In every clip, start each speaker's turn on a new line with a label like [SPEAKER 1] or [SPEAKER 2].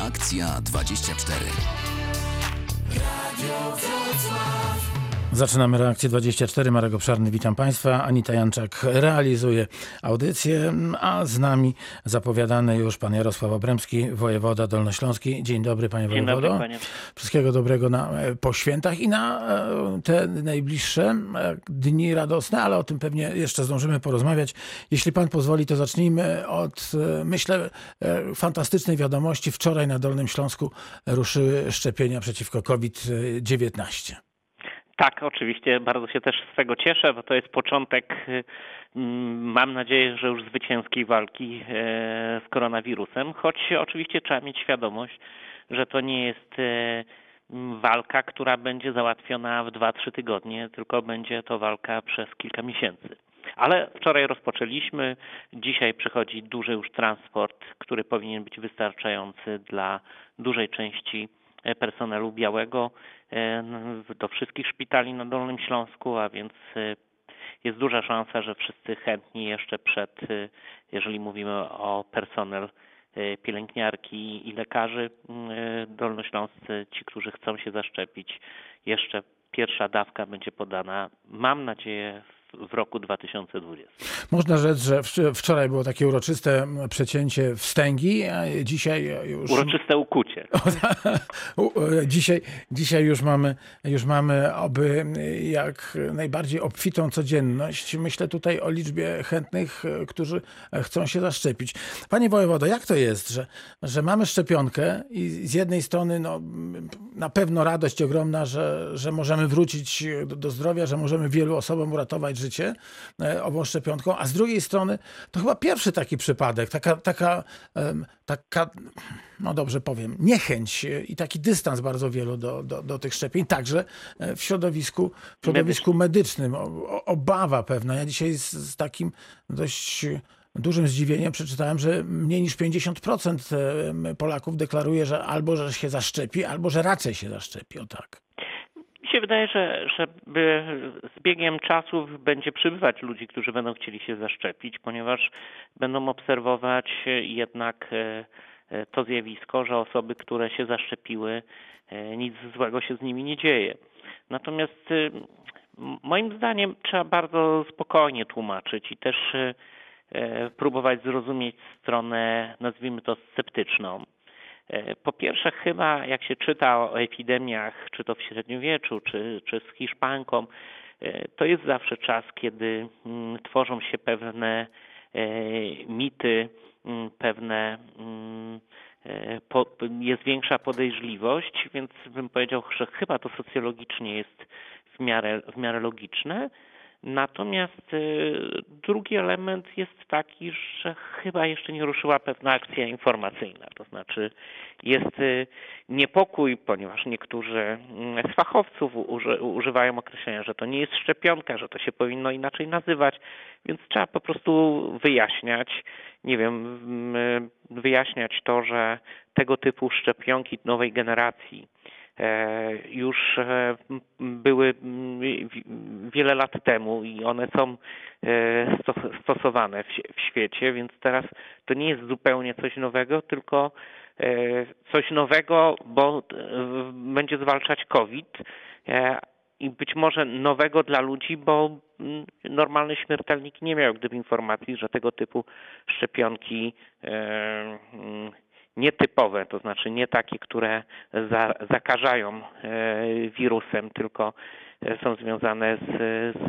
[SPEAKER 1] Reakcja 24.
[SPEAKER 2] Zaczynamy reakcję 24. Marek Obszarny, witam Państwa. Anita Janczak realizuje audycję, a z nami zapowiadany już pan Jarosław Obremski, wojewoda dolnośląski. Dzień dobry, panie
[SPEAKER 3] Dzień
[SPEAKER 2] wojewodo.
[SPEAKER 3] dobry, panie.
[SPEAKER 2] Wszystkiego dobrego na, e, po świętach i na e, te najbliższe e, dni radosne, ale o tym pewnie jeszcze zdążymy porozmawiać. Jeśli pan pozwoli, to zacznijmy od, myślę, fantastycznej wiadomości. Wczoraj na Dolnym Śląsku ruszyły szczepienia przeciwko COVID-19.
[SPEAKER 3] Tak, oczywiście, bardzo się też z tego cieszę, bo to jest początek, y, mm, mam nadzieję, że już zwycięskiej walki e, z koronawirusem, choć oczywiście trzeba mieć świadomość, że to nie jest e, m, walka, która będzie załatwiona w 2-3 tygodnie, tylko będzie to walka przez kilka miesięcy. Ale wczoraj rozpoczęliśmy, dzisiaj przychodzi duży już transport, który powinien być wystarczający dla dużej części e, personelu białego do wszystkich szpitali na Dolnym Śląsku, a więc e, jest duża szansa, że wszyscy chętni jeszcze przed, e, jeżeli mówimy o personel pielęgniarki i lekarzy dolnośląscy, ci, którzy chcą się zaszczepić, jeszcze pierwsza dawka będzie podana, mam nadzieję, w- w roku 2020.
[SPEAKER 2] Można rzec, że wcz- wczoraj było takie uroczyste przecięcie wstęgi, a dzisiaj już...
[SPEAKER 3] Uroczyste ukucie.
[SPEAKER 2] U- e, Dzisiaj, dzisiaj już mamy, już mamy oby jak najbardziej obfitą codzienność. Myślę tutaj o liczbie chętnych, e, którzy chcą się zaszczepić. Panie wojewodo, jak to jest, że, że mamy szczepionkę i z jednej strony no, na pewno radość ogromna, że, że możemy wrócić do, do zdrowia, że możemy wielu osobom uratować życie e, ową szczepionką, a z drugiej strony to chyba pierwszy taki przypadek, taka, taka, taka no dobrze powiem, niechęć e, i taki dystans bardzo wielu do, do, do tych szczepień, także e, w środowisku, w środowisku medycznym, obawa pewna. Ja dzisiaj z, z takim dość dużym zdziwieniem przeczytałem, że mniej niż 50% e, Polaków deklaruje, że albo że się zaszczepi, albo że raczej się zaszczepi, o tak.
[SPEAKER 3] Się wydaje, że, że z biegiem czasów będzie przybywać ludzi, którzy będą chcieli się zaszczepić, ponieważ będą obserwować jednak e, e, to zjawisko, że osoby, które się zaszczepiły, e, nic złego się z nimi nie dzieje. Natomiast moim zdaniem trzeba bardzo spokojnie tłumaczyć i też próbować zrozumieć stronę, nazwijmy to sceptyczną. E, Po pierwsze, chyba jak się czyta o epidemiach, czy to w średniowieczu, czy, czy z Hiszpanką, e, to jest zawsze czas, kiedy mm, tworzą się pewne e, mity, mm, pewne mm, jest większa podejrzliwość, więc bym powiedział, że chyba to socjologicznie jest w miarę, w miarę logiczne. Natomiast y, drugi element jest taki, że chyba jeszcze nie ruszyła pewna akcja informacyjna. To znaczy jest y, niepokój, ponieważ niektórzy mm, z fachowców uży, używają określenia, że to nie jest szczepionka, że to się powinno inaczej nazywać, więc trzeba po prostu wyjaśniać, nie wiem, mm, wyjaśniać to, że tego typu szczepionki nowej generacji już e, były m, wi- wiele lat temu i one są e, sto- stosowane w, świecie, więc teraz to nie jest zupełnie coś nowego, tylko e, coś nowego, bo e, będzie zwalczać COVID e, i być może nowego dla ludzi, bo mm, normalny śmiertelnik nie miał gdyby informacji, że tego typu szczepionki e, mm, nietypowe, to znaczy nie takie, które za, zakażają e, wirusem, tylko e, są związane z, z,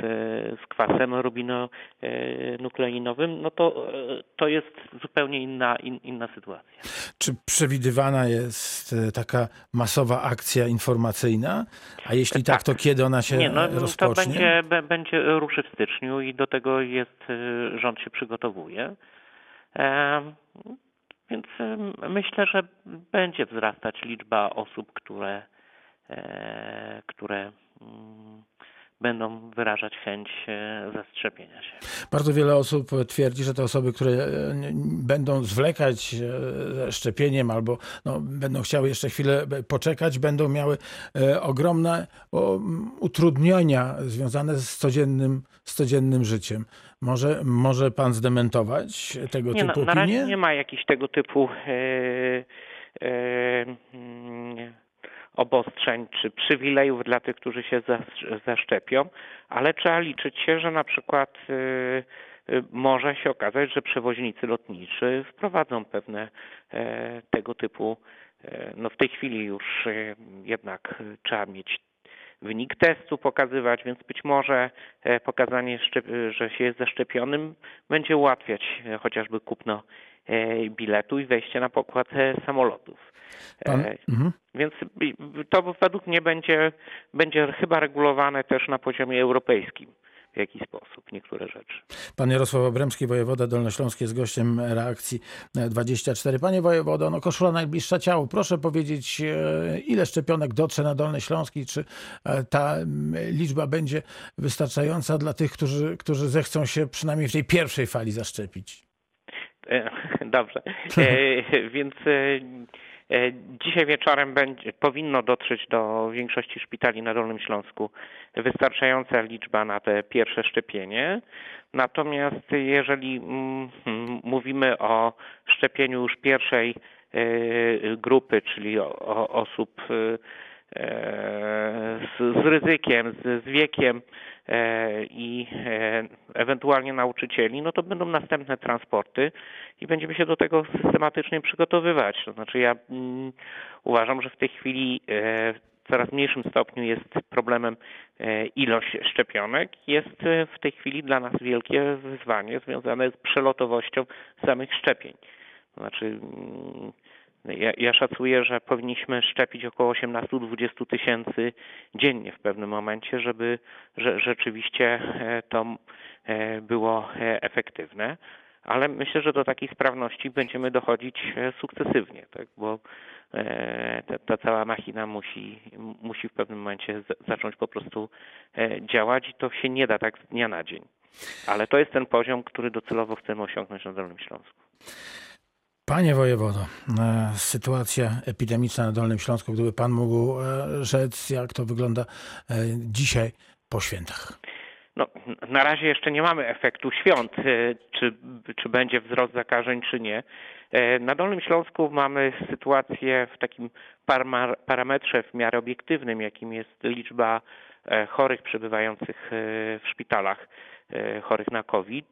[SPEAKER 3] z kwasem rubinonukleinowym, no to, e, to jest zupełnie inna, in, inna sytuacja.
[SPEAKER 2] Czy przewidywana jest e, taka masowa akcja informacyjna? A jeśli tak, to kiedy ona się
[SPEAKER 3] Nie, no, to
[SPEAKER 2] rozpocznie?
[SPEAKER 3] będzie, be- będzie ruszy w styczniu i do tego jest, e, rząd się przygotowuje. Em, Więc myślę, że będzie wzrastać liczba osób, które, e, które mm, będą wyrażać chęć e, zaszczepienia się.
[SPEAKER 2] Bardzo wiele osób twierdzi, że te osoby, które e, będą zwlekać ze szczepieniem albo no, będą chciały jeszcze chwilę poczekać, będą miały ogromne utrudnienia związane z codziennym, z codziennym życiem. Może, może pan zdementować tego
[SPEAKER 3] Nie, na,
[SPEAKER 2] typu
[SPEAKER 3] na razie
[SPEAKER 2] opinie?
[SPEAKER 3] nie ma jakichś tego typu e, mm, obostrzeń czy przywilejów dla tych, którzy się zaszczepią, ale trzeba liczyć się, że na przykład może się okazać, że przewoźnicy lotniczy wprowadzą pewne tego typu, no w tej chwili już jednak trzeba mieć wynik testu pokazywać, więc być może e, pokazanie, że się jest zaszczepionym będzie ułatwiać e, chociażby kupno e, biletu i wejście na pokład samolotów. Pan? Mhm. Więc to według mnie będzie, będzie chyba regulowane też na poziomie europejskim w jaki sposób niektóre rzeczy.
[SPEAKER 2] Pan Jarosław Obremski, wojewoda dolnośląski jest gościem reakcji 24. Panie wojewodo, no koszula najbliższa ciału. Proszę powiedzieć, e, ile szczepionek dotrze na Dolny Śląski? Czy e, ta liczba będzie wystarczająca dla tych, którzy, którzy zechcą się przynajmniej w tej pierwszej fali zaszczepić?
[SPEAKER 3] E, dobrze. Więc E, dzisiaj wieczorem będzie, powinno dotrzeć do większości szpitali na Dolnym Śląsku wystarczająca liczba na te pierwsze szczepienie. Natomiast jeżeli mm, mówimy o szczepieniu już pierwszej e, grupy, czyli osób e, z, ryzykiem, z, wiekiem e, i e, ewentualnie nauczycieli, no to będą następne transporty i będziemy się do tego systematycznie przygotowywać. To znaczy ja mm, uważam, że w tej chwili e, w coraz mniejszym stopniu jest problemem ilość szczepionek. Jest w tej chwili dla nas wielkie wyzwanie związane z przelotowością samych szczepień. To znaczy mm, ja, ja, szacuję, że powinniśmy szczepić około 18-20 tysięcy dziennie w pewnym momencie, żeby że, rzeczywiście e, to e, było e, efektywne. Ale myślę, że do takiej sprawności będziemy dochodzić sukcesywnie, tak? bo ta, ta cała machina musi, musi w pewnym momencie zacząć po prostu działać i to się nie da tak z dnia na dzień. Ale to jest ten poziom, który docelowo chcemy osiągnąć na Dolnym Śląsku.
[SPEAKER 2] Panie wojewodo, e, sytuacja epidemiczna na Dolnym Śląsku, gdyby pan mógł e, rzec, jak to wygląda e, dzisiaj po świętach?
[SPEAKER 3] No, na razie jeszcze nie mamy efektu świąt, czy, czy będzie wzrost zakażeń, czy nie. Na Dolnym Śląsku mamy sytuację w takim parametrze w miarę obiektywnym, jakim jest liczba chorych przebywających w szpitalach, chorych na COVID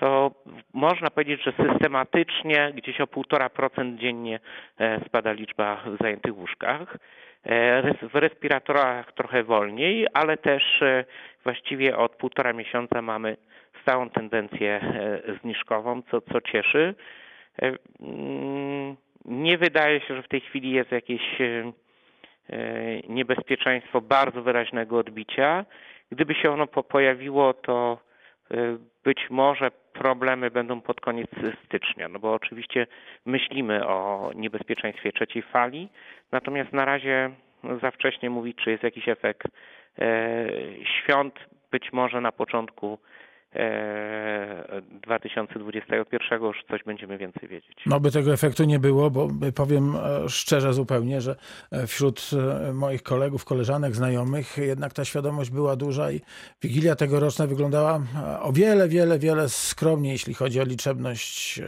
[SPEAKER 3] to można powiedzieć, że systematycznie gdzieś o 1,5% dziennie e, spada liczba w zajętych łóżkach. E, w respiratorach trochę wolniej, ale też e, właściwie od półtora miesiąca mamy stałą tendencję zniżkową, co, co cieszy. Mm, nie wydaje się, że w tej chwili jest jakieś niebezpieczeństwo bardzo wyraźnego odbicia. Gdyby się ono pojawiło, to być może problemy będą pod koniec stycznia, no bo oczywiście myślimy o niebezpieczeństwie trzeciej fali, natomiast na razie za wcześnie mówić, czy jest jakiś efekt e, świąt, być może na początku 2021 już coś będziemy więcej wiedzieć.
[SPEAKER 2] No by tego efektu nie było, bo powiem e, szczerze zupełnie, że e, wśród e, moich kolegów, koleżanek, znajomych jednak ta świadomość była duża i Wigilia tegoroczna wyglądała o wiele, wiele, wiele skromniej, jeśli chodzi o liczebność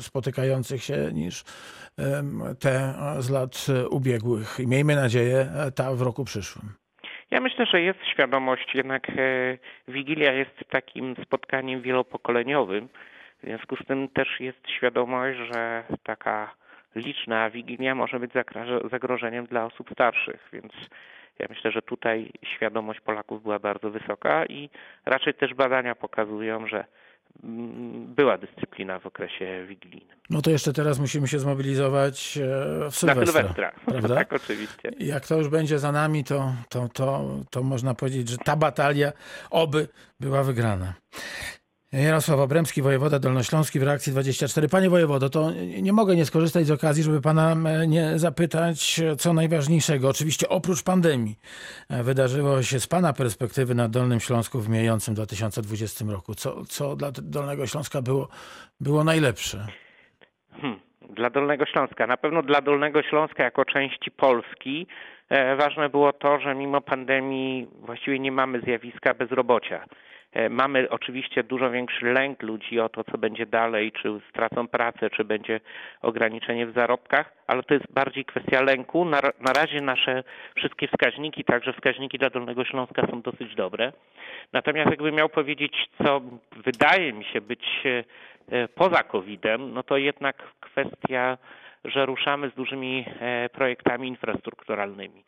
[SPEAKER 2] spotykających się niż te z lat ubiegłych. I miejmy nadzieję ta w roku przyszłym.
[SPEAKER 3] Ja myślę, że jest świadomość, jednak e, Wigilia jest takim spotkaniem wielopokoleniowym. W związku z tym też jest świadomość, że taka liczna Wigilia może być zagrożeniem dla osób starszych, więc ja myślę, że tutaj świadomość Polaków była bardzo wysoka i raczej też badania pokazują, że była dyscyplina w okresie wigilijnym.
[SPEAKER 2] No to jeszcze teraz musimy się zmobilizować e, w Sylwestra.
[SPEAKER 3] Na Sylwestra, prawda? tak oczywiście.
[SPEAKER 2] Jak to już będzie za nami, to, to, to, to można powiedzieć, że ta batalia oby była wygrana. Jarosław Obremski, wojewoda dolnośląski w reakcji 24. Panie wojewodo, to nie mogę nie skorzystać z okazji, żeby pana e, nie zapytać, co najważniejszego. Oczywiście oprócz pandemii e, wydarzyło się z pana perspektywy na Dolnym Śląsku w mijającym 2020 roku. Co, co dla Dolnego Śląska było, było najlepsze?
[SPEAKER 3] Hmm, dla Dolnego Śląska. Na pewno dla Dolnego Śląska jako części Polski e, ważne było to, że mimo pandemii właściwie nie mamy zjawiska bezrobocia E, Mamy oczywiście dużo większy lęk ludzi o to, co będzie dalej, czy stracą pracę, czy będzie ograniczenie w zarobkach, ale to jest bardziej kwestia lęku. Na, na razie nasze wszystkie wskaźniki, także wskaźniki dla Dolnego Śląska są dosyć dobre. Natomiast jakbym miał powiedzieć, co wydaje mi się być e, e, poza COVID-em, no to jednak kwestia, że ruszamy z dużymi e, projektami infrastrukturalnymi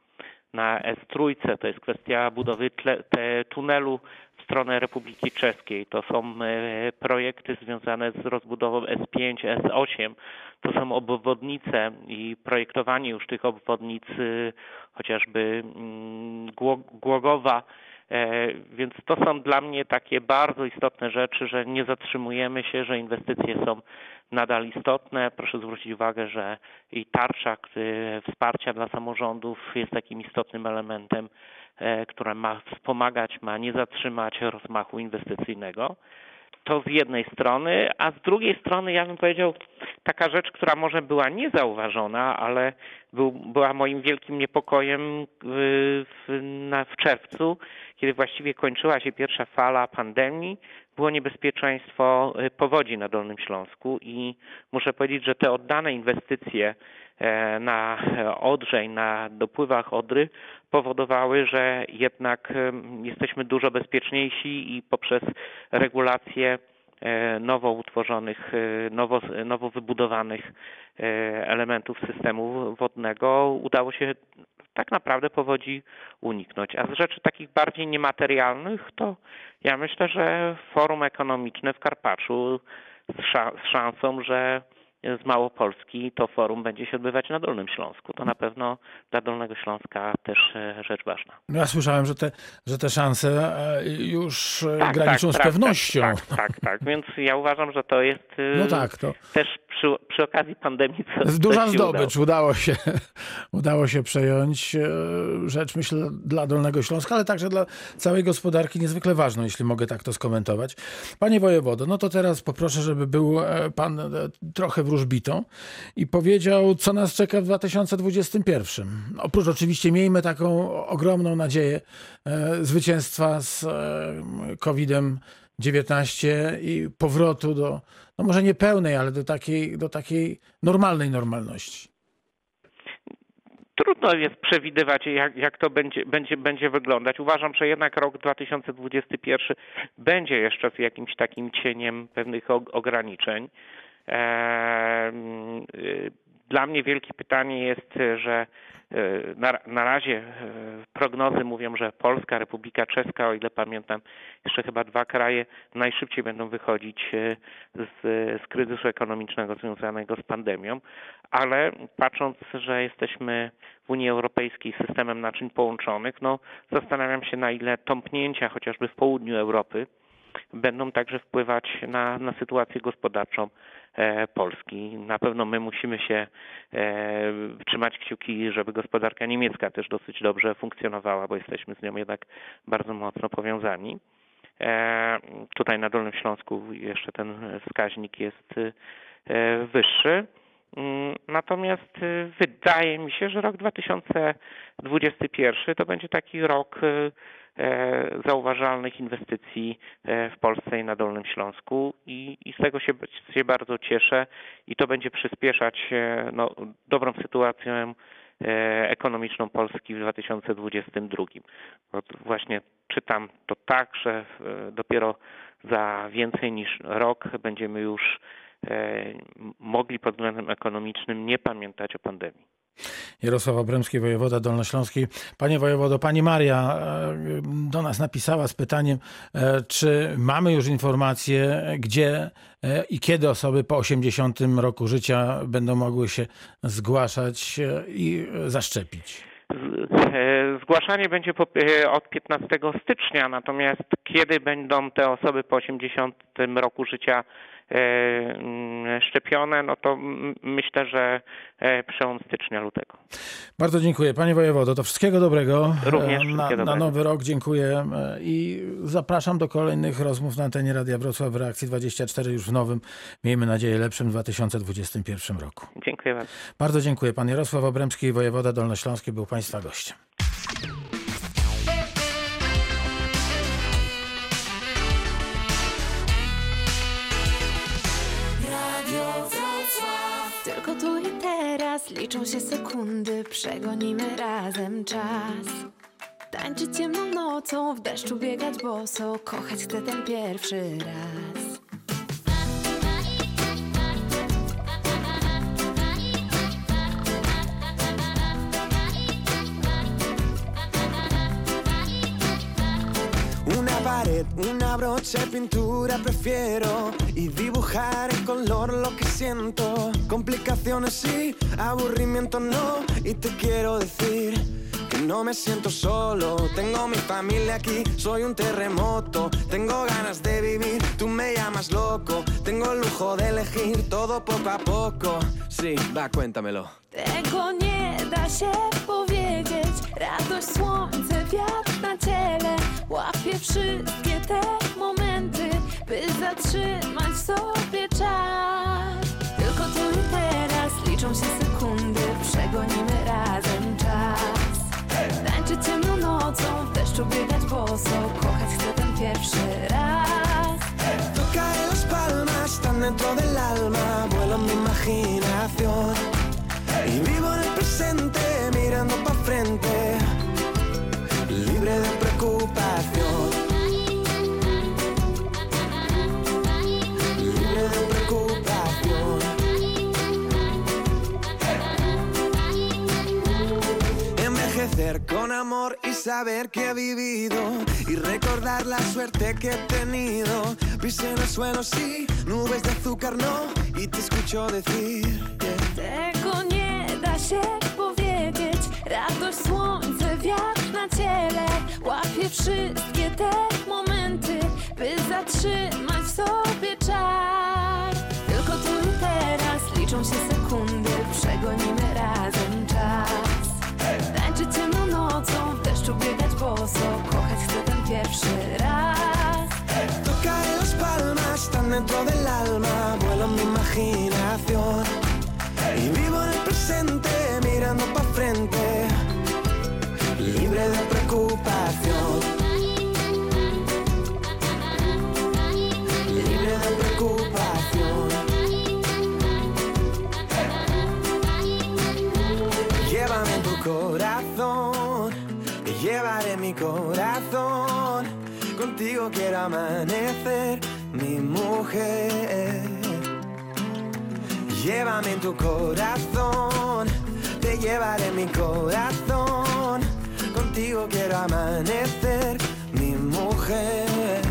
[SPEAKER 3] na S3, to jest kwestia budowy tle, te tunelu w stronę Republiki Czeskiej. To są e, projekty związane z rozbudową S5, S8. To są obwodnice i projektowanie już tych obwodnic, y, chociażby mm, Gło- Głogowa. E, Więc to są dla mnie takie bardzo istotne rzeczy, że nie zatrzymujemy się, że inwestycje są nadal istotne. Proszę zwrócić uwagę, że i tarcza y, wsparcia dla samorządów jest takim istotnym elementem, e, które ma wspomagać, ma nie zatrzymać rozmachu inwestycyjnego. To z jednej strony, a z drugiej strony ja bym powiedział taka rzecz, która może była niezauważona, ale był, była moim wielkim niepokojem w, w, na, w czerwcu, kiedy właściwie kończyła się pierwsza fala pandemii, było niebezpieczeństwo y, powodzi na Dolnym Śląsku i muszę powiedzieć, że te oddane inwestycje e, na e, Odrzej, na dopływach Odry powodowały, że jednak em, jesteśmy dużo bezpieczniejsi i poprzez regulacje e, nowo utworzonych, e, nowo, nowo wybudowanych e, elementów systemu wodnego udało się tak naprawdę powodzi uniknąć. A z rzeczy takich bardziej niematerialnych, to ja myślę, że forum ekonomiczne w Karpaczu z, sza- z szansą, że z Małopolski to forum będzie się odbywać na Dolnym Śląsku. To na pewno dla Dolnego Śląska też e, rzecz ważna.
[SPEAKER 2] No Ja słyszałem, że te, że te szanse e, już e,
[SPEAKER 3] Tak,
[SPEAKER 2] graniczą
[SPEAKER 3] tak,
[SPEAKER 2] z
[SPEAKER 3] prawda,
[SPEAKER 2] pewnością.
[SPEAKER 3] Tak, tak, tak. Więc ja uważam, że to jest
[SPEAKER 2] No tak, to
[SPEAKER 3] też przy, przy okazji pandemii co,
[SPEAKER 2] duża zdobycz.
[SPEAKER 3] udało.
[SPEAKER 2] Udało się, udało się przejąć e, rzecz, myślę, dla Dolnego Śląska, ale także dla całej gospodarki niezwykle ważną, jeśli mogę tak to skomentować. Panie wojewodo, no to teraz poproszę, żeby był e, pan e, trochę wróżbitą i powiedział, co nas czeka w 2021. Oprócz oczywiście miejmy taką ogromną nadzieję zwycięstwa z e, COVID-em 19 i powrotu do, no może nie pełnej, ale do takiej, do takiej normalnej normalności.
[SPEAKER 3] Trudno jest przewidywać, jak, jak to będzie, będzie, będzie wyglądać. Uważam, że jednak rok 2021 będzie jeszcze z jakimś takim cieniem pewnych og- ograniczeń. Y, Dla mnie wielkie pytanie jest, że na, na razie y, prognozy mówią, że Polska, Republika Czeska, o ile pamiętam, jeszcze chyba dwa kraje najszybciej będą wychodzić y, z, z kryzysu ekonomicznego związanego z pandemią, ale patrząc, że jesteśmy w Unii Europejskiej systemem naczyń połączonych, no zastanawiam się na ile tąpnięcia chociażby w południu Europy będą także wpływać na, na sytuację gospodarczą e, Polski. Na pewno my musimy się e, trzymać kciuki, żeby gospodarka niemiecka też dosyć dobrze funkcjonowała, bo jesteśmy z nią jednak bardzo mocno powiązani. E, tutaj na Dolnym Śląsku jeszcze ten wskaźnik jest wyższy. Mm, Natomiast y, wydaje mi się, że rok 2021 to będzie taki rok y, e, zauważalnych inwestycji e, w Polsce i na Dolnym Śląsku i, i z tego się, się bardzo cieszę i to będzie przyspieszać e, no, dobrą sytuację ekonomiczną Polski w 2022. Bo to właśnie czytam to tak, że dopiero za więcej niż rok będziemy już mogli pod względem ekonomicznym nie pamiętać o pandemii.
[SPEAKER 2] Jarosław Obremski, wojewoda dolnośląski. Panie wojewodo, pani Maria e, do nas napisała z pytaniem, e, czy mamy już informacje, gdzie e, i kiedy osoby po 80 roku życia będą mogły się zgłaszać e, i zaszczepić.
[SPEAKER 3] Zgłaszanie będzie e, od 15 stycznia, natomiast kiedy będą te osoby po 80 roku życia e, mm, szczepione, no to myślę, że e, przełom stycznia, lutego.
[SPEAKER 2] Bardzo dziękuję. Panie wojewodo, to wszystkiego dobrego.
[SPEAKER 3] Również
[SPEAKER 2] na, na nowy rok dziękuję i zapraszam do kolejnych rozmów na antenie Radia Wrocław w Reakcji 24 już w nowym, miejmy nadzieję, lepszym 2021 roku.
[SPEAKER 3] Dziękuję bardzo.
[SPEAKER 2] Bardzo dziękuję. Pan Jarosław Obremski, wojewoda dolnośląski, był Państwa gościem.
[SPEAKER 4] Tylko tu i teraz liczą się sekundy, przegonimy razem czas. Tańczyć ciemną nocą, w deszczu biegać boso, kochać chcę ten pierwszy raz.
[SPEAKER 5] Una brocha de pintura prefiero y dibujar en color lo que siento. Complicaciones sí, aburrimiento no y te quiero decir que no me siento solo. Tengo mi familia aquí, soy un terremoto. Tengo ganas de vivir, tú me llamas loco. Tengo el lujo de elegir todo poco a poco. Sí, va, cuéntamelo.
[SPEAKER 4] Na ciele. Łapię wszystkie te momenty, by zatrzymać sobie czas. Tylko tu i teraz liczą się sekundy, przegonimy razem czas. Tańczyć ciemną nocą, w deszczu biegać boso, kochać chcę ten pierwszy raz.
[SPEAKER 5] Toca en las palmas, están dentro del alma, vuelo mi imaginación. Y vivo en el presente, saber que he vivido y recordar la suerte que he tenido. En el suelo, sí, nubes de azúcar no, y te escucho decir.
[SPEAKER 4] Tego nie da się powiedzieć Radość, słońce, wiatr na ciele Łapię wszystkie te momenty By zatrzymać w sobie czar Tylko tu i teraz liczą się sekundy Przegonimy razem czas boso Kochać chcę ten pierwszy
[SPEAKER 5] las palmas, están dentro del alma, vuelo mi imaginación. Y vivo en el presente, mirando pa' frente, Contigo quiero amanecer, mi mujer. Llévame en tu corazón, te llevaré mi corazón. Contigo quiero amanecer, mi mujer.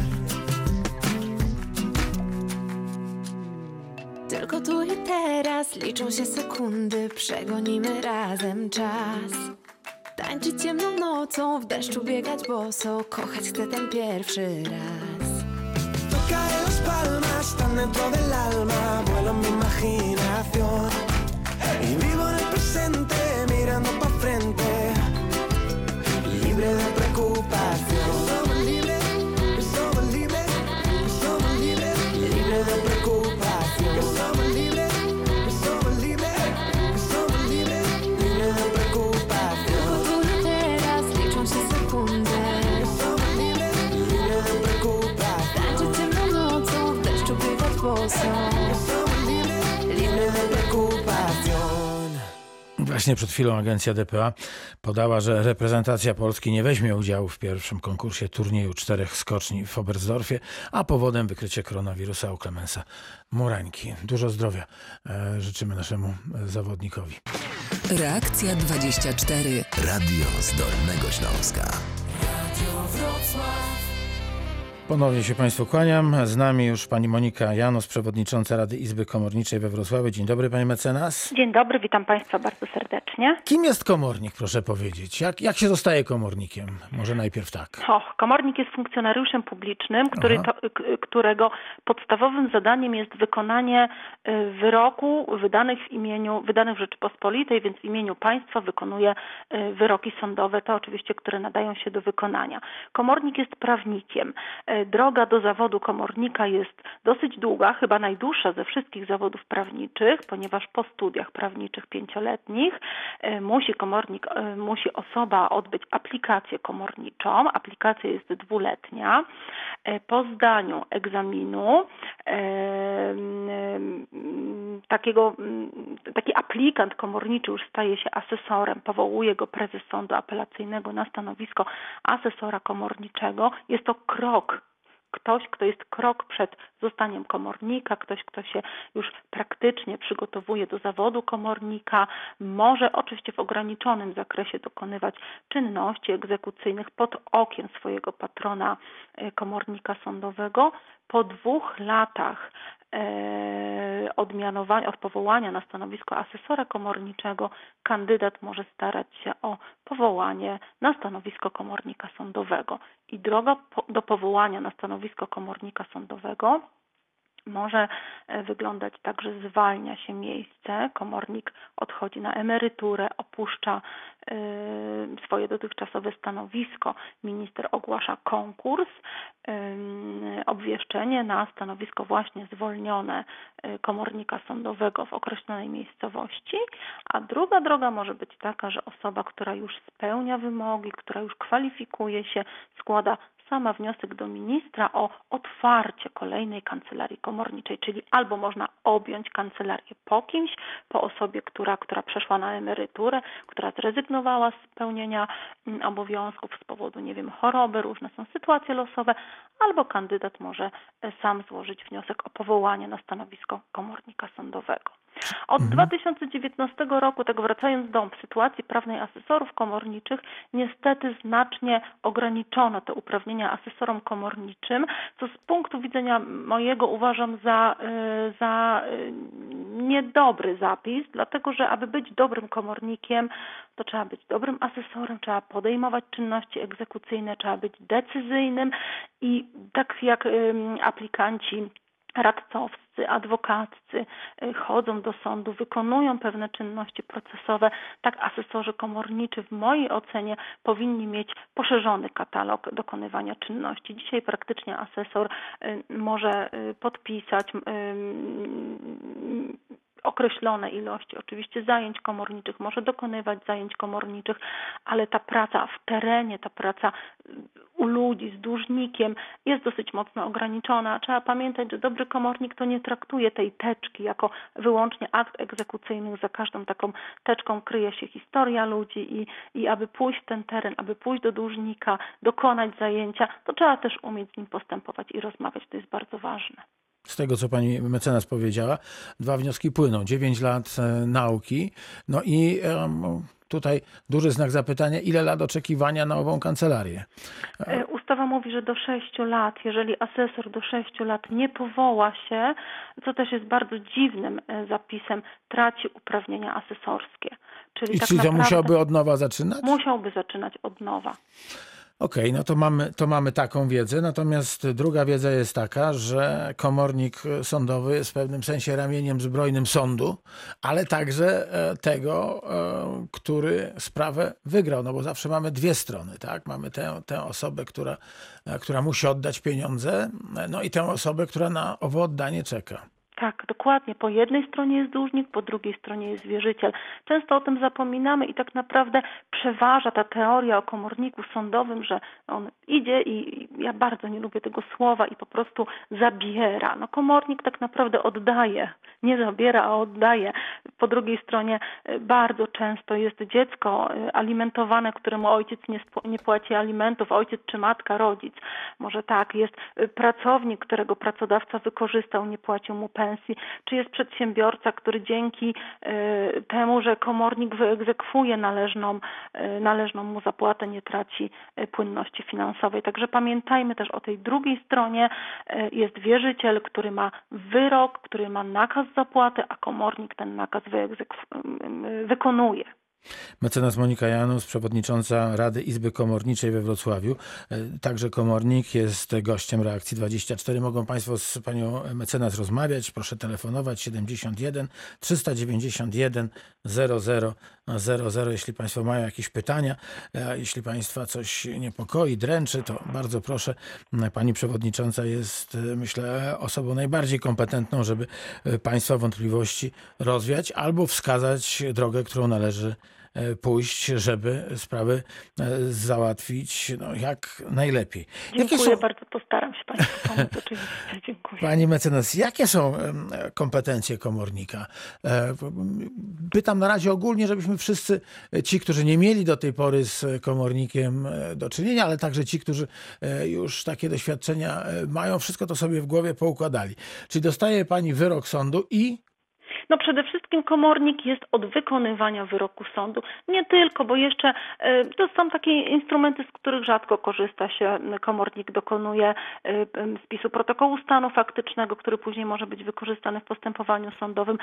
[SPEAKER 4] Tylko tu i teraz liczą się sekundy, przegonimy razem czas. Tańczyć ciemną nocą, w deszczu biegać boso, kochać chcę ten pierwszy raz.
[SPEAKER 5] Toca en las palmas, están dentro del alma, vuelo mi imaginación. Y vivo en el presente, mirando pa' frente, libre de preocupación.
[SPEAKER 2] Właśnie przed chwilą agencja DPA podała, że reprezentacja Polski nie weźmie udziału w pierwszym konkursie turnieju czterech skoczni w Oberstdorfie, a powodem wykrycie koronawirusa u Klemensa Murańki. Dużo zdrowia e, życzymy naszemu e, zawodnikowi.
[SPEAKER 1] Reakcja 24. Radio z Dolnego Śląska.
[SPEAKER 2] Ponownie się Państwu kłaniam. Z nami już pani Monika Janos, przewodnicząca Rady Izby Komorniczej we Wrocławiu. Dzień dobry, pani mecenas.
[SPEAKER 6] Dzień dobry, witam Państwa bardzo serdecznie.
[SPEAKER 2] Kim jest komornik, proszę powiedzieć? Jak, jak się zostaje komornikiem? Może najpierw tak.
[SPEAKER 6] O, komornik jest funkcjonariuszem publicznym, który to, którego podstawowym zadaniem jest wykonanie y, wyroku wydanych w imieniu, wydanych w Rzeczypospolitej, więc w imieniu państwa wykonuje y, wyroki sądowe, te oczywiście, które nadają się do wykonania. Komornik jest prawnikiem. Droga do zawodu komornika jest dosyć długa, chyba najdłuższa ze wszystkich zawodów prawniczych, ponieważ po studiach prawniczych pięcioletnich musi komornik, musi osoba odbyć aplikację komorniczą. Aplikacja jest dwuletnia. Po zdaniu egzaminu takiego, taki aplikant komorniczy już staje się asesorem, powołuje go prezes sądu apelacyjnego na stanowisko asesora komorniczego. Jest to krok ktoś, kto jest krok przed zostaniem komornika, ktoś, kto się już praktycznie przygotowuje do zawodu komornika, może oczywiście w ograniczonym zakresie dokonywać czynności egzekucyjnych pod okiem swojego patrona e, komornika sądowego. Po dwóch latach e, odmianowania, od powołania na stanowisko asesora komorniczego, kandydat może starać się o powołanie na stanowisko komornika sądowego. I droga do powołania na stanowisko komornika sądowego może e, wyglądać tak, że zwalnia się miejsce, komornik odchodzi na emeryturę, opuszcza e, swoje dotychczasowe stanowisko, minister ogłasza konkurs, obwieszczenie na stanowisko właśnie zwolnione e, komornika sądowego w określonej miejscowości, a druga droga może być taka, że osoba, która już spełnia wymogi, która już kwalifikuje się, składa sama wniosek do ministra o otwarcie kolejnej kancelarii komorniczej, czyli albo można objąć kancelarię po kimś, po osobie, która, która przeszła na emeryturę, która zrezygnowała z pełnienia mm, obowiązków z powodu, nie wiem, choroby, różne są sytuacje losowe, albo kandydat może e, sam złożyć wniosek o powołanie na stanowisko komornika sądowego. Od mhm. 2019 roku, tak wracając do sytuacji prawnej asesorów komorniczych, niestety znacznie ograniczono te uprawnienia asesorom komorniczym, co z punktu widzenia mojego uważam za, y, za y, niedobry zapis, dlatego że aby być dobrym komornikiem, to trzeba być dobrym asesorem, trzeba podejmować czynności egzekucyjne, trzeba być decyzyjnym i tak jak aplikanci radcowscy, adwokatcy y, chodzą do sądu, wykonują pewne czynności procesowe, tak asesorzy komorniczy w mojej ocenie powinni mieć poszerzony katalog dokonywania czynności. Dzisiaj praktycznie asesor y, może y, podpisać określone ilości oczywiście zajęć komorniczych, może dokonywać zajęć komorniczych, ale ta praca w terenie, ta praca u ludzi z dłużnikiem jest dosyć mocno ograniczona. Trzeba pamiętać, że dobry komornik to nie traktuje tej teczki jako wyłącznie akt egzekucyjny. Za każdą taką teczką kryje się historia ludzi i, i aby pójść w ten teren, aby pójść do dłużnika, dokonać zajęcia, to trzeba też umieć z nim postępować i rozmawiać. To jest bardzo ważne
[SPEAKER 2] z tego, co pani mecenas powiedziała, dwa wnioski płyną. 9 lat e, nauki, no i tutaj duży znak zapytania, ile lat oczekiwania na ową kancelarię?
[SPEAKER 6] E, ustawa mówi, że do 6 lat, jeżeli asesor do 6 lat nie powoła się, co też jest bardzo dziwnym e, zapisem, traci uprawnienia asesorskie.
[SPEAKER 2] Czyli I tak czy to musiałby od nowa zaczynać?
[SPEAKER 6] Musiałby zaczynać od nowa.
[SPEAKER 2] Okej, okay, no to mamy, to mamy taką wiedzę, natomiast druga wiedza jest taka, że komornik sądowy jest w pewnym sensie ramieniem zbrojnym sądu, ale także e, tego, e, który sprawę wygrał, no bo zawsze mamy dwie strony, tak? Mamy tę, tę osobę, która, e, która musi oddać pieniądze, no i tę osobę, która na owo oddanie czeka.
[SPEAKER 6] Tak, dokładnie. Po jednej stronie jest dłużnik, po drugiej stronie jest wierzyciel. Często o tym zapominamy i tak naprawdę przeważa ta teoria o komorniku sądowym, że on idzie i ja bardzo nie lubię tego słowa i po prostu zabiera. No komornik tak naprawdę oddaje, nie zabiera, a oddaje. Po drugiej stronie e, bardzo często jest dziecko e, alimentowane, któremu ojciec nie, nie płaci alimentów, ojciec czy matka, rodzic. Może tak, jest e, pracownik, którego pracodawca wykorzystał, nie płacił mu pensji czy jest przedsiębiorca, który dzięki temu, że komornik wyegzekwuje należną, należną mu zapłatę, nie traci płynności finansowej. Także pamiętajmy też o tej drugiej stronie. Jest wierzyciel, który ma wyrok, który ma nakaz zapłaty, a komornik ten nakaz wykonuje.
[SPEAKER 2] Mecenas Monika Janus, przewodnicząca Rady Izby Komorniczej we Wrocławiu. E, Także komornik jest gościem reakcji 24. Mogą Państwo z panią mecenas rozmawiać. Proszę telefonować 71 391 00 00. Jeśli Państwo mają jakieś pytania, e, jeśli Państwa coś niepokoi, dręczy, to bardzo proszę. Pani przewodnicząca jest, e, myślę, osobą najbardziej kompetentną, żeby e, Państwa wątpliwości rozwiać albo wskazać drogę, którą należy e, pójść, żeby sprawy e, załatwić no, jak najlepiej.
[SPEAKER 6] Dziękuję
[SPEAKER 2] są,
[SPEAKER 6] bardzo, postaram się Państwu pomóc oczywiście. Dziękuję.
[SPEAKER 2] Pani mecenas, jakie są kompetencje komornika? E, Pytam na razie ogólnie, żebyśmy wszyscy, e, ci, którzy nie mieli do tej pory z komornikiem e, do czynienia, ale także ci, którzy e, już takie doświadczenia e, mają, wszystko to sobie w głowie poukładali. Czyli dostaje pani wyrok sądu i
[SPEAKER 6] No przede wszystkim komornik jest od wykonywania wyroku sądu. Nie tylko, bo jeszcze e, to są takie instrumenty, z których rzadko korzysta się. Komornik dokonuje e, spisu protokołu stanu faktycznego, który później może być wykorzystany w postępowaniu sądowym.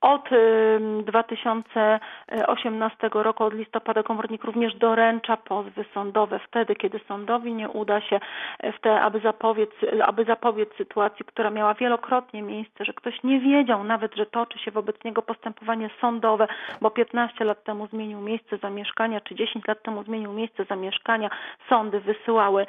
[SPEAKER 6] Od em, 2018 roku, od listopada komornik również doręcza pozwy sądowe wtedy, kiedy sądowi nie uda się e, w te, aby zapobiec, aby zapobiec sytuacji, która miała wielokrotnie miejsce, że ktoś nie wiedział nawet, że toczy się wobec niego postępowanie sądowe, bo 15 lat temu zmienił miejsce zamieszkania, czy 10 lat temu zmienił miejsce zamieszkania. Sądy wysyłały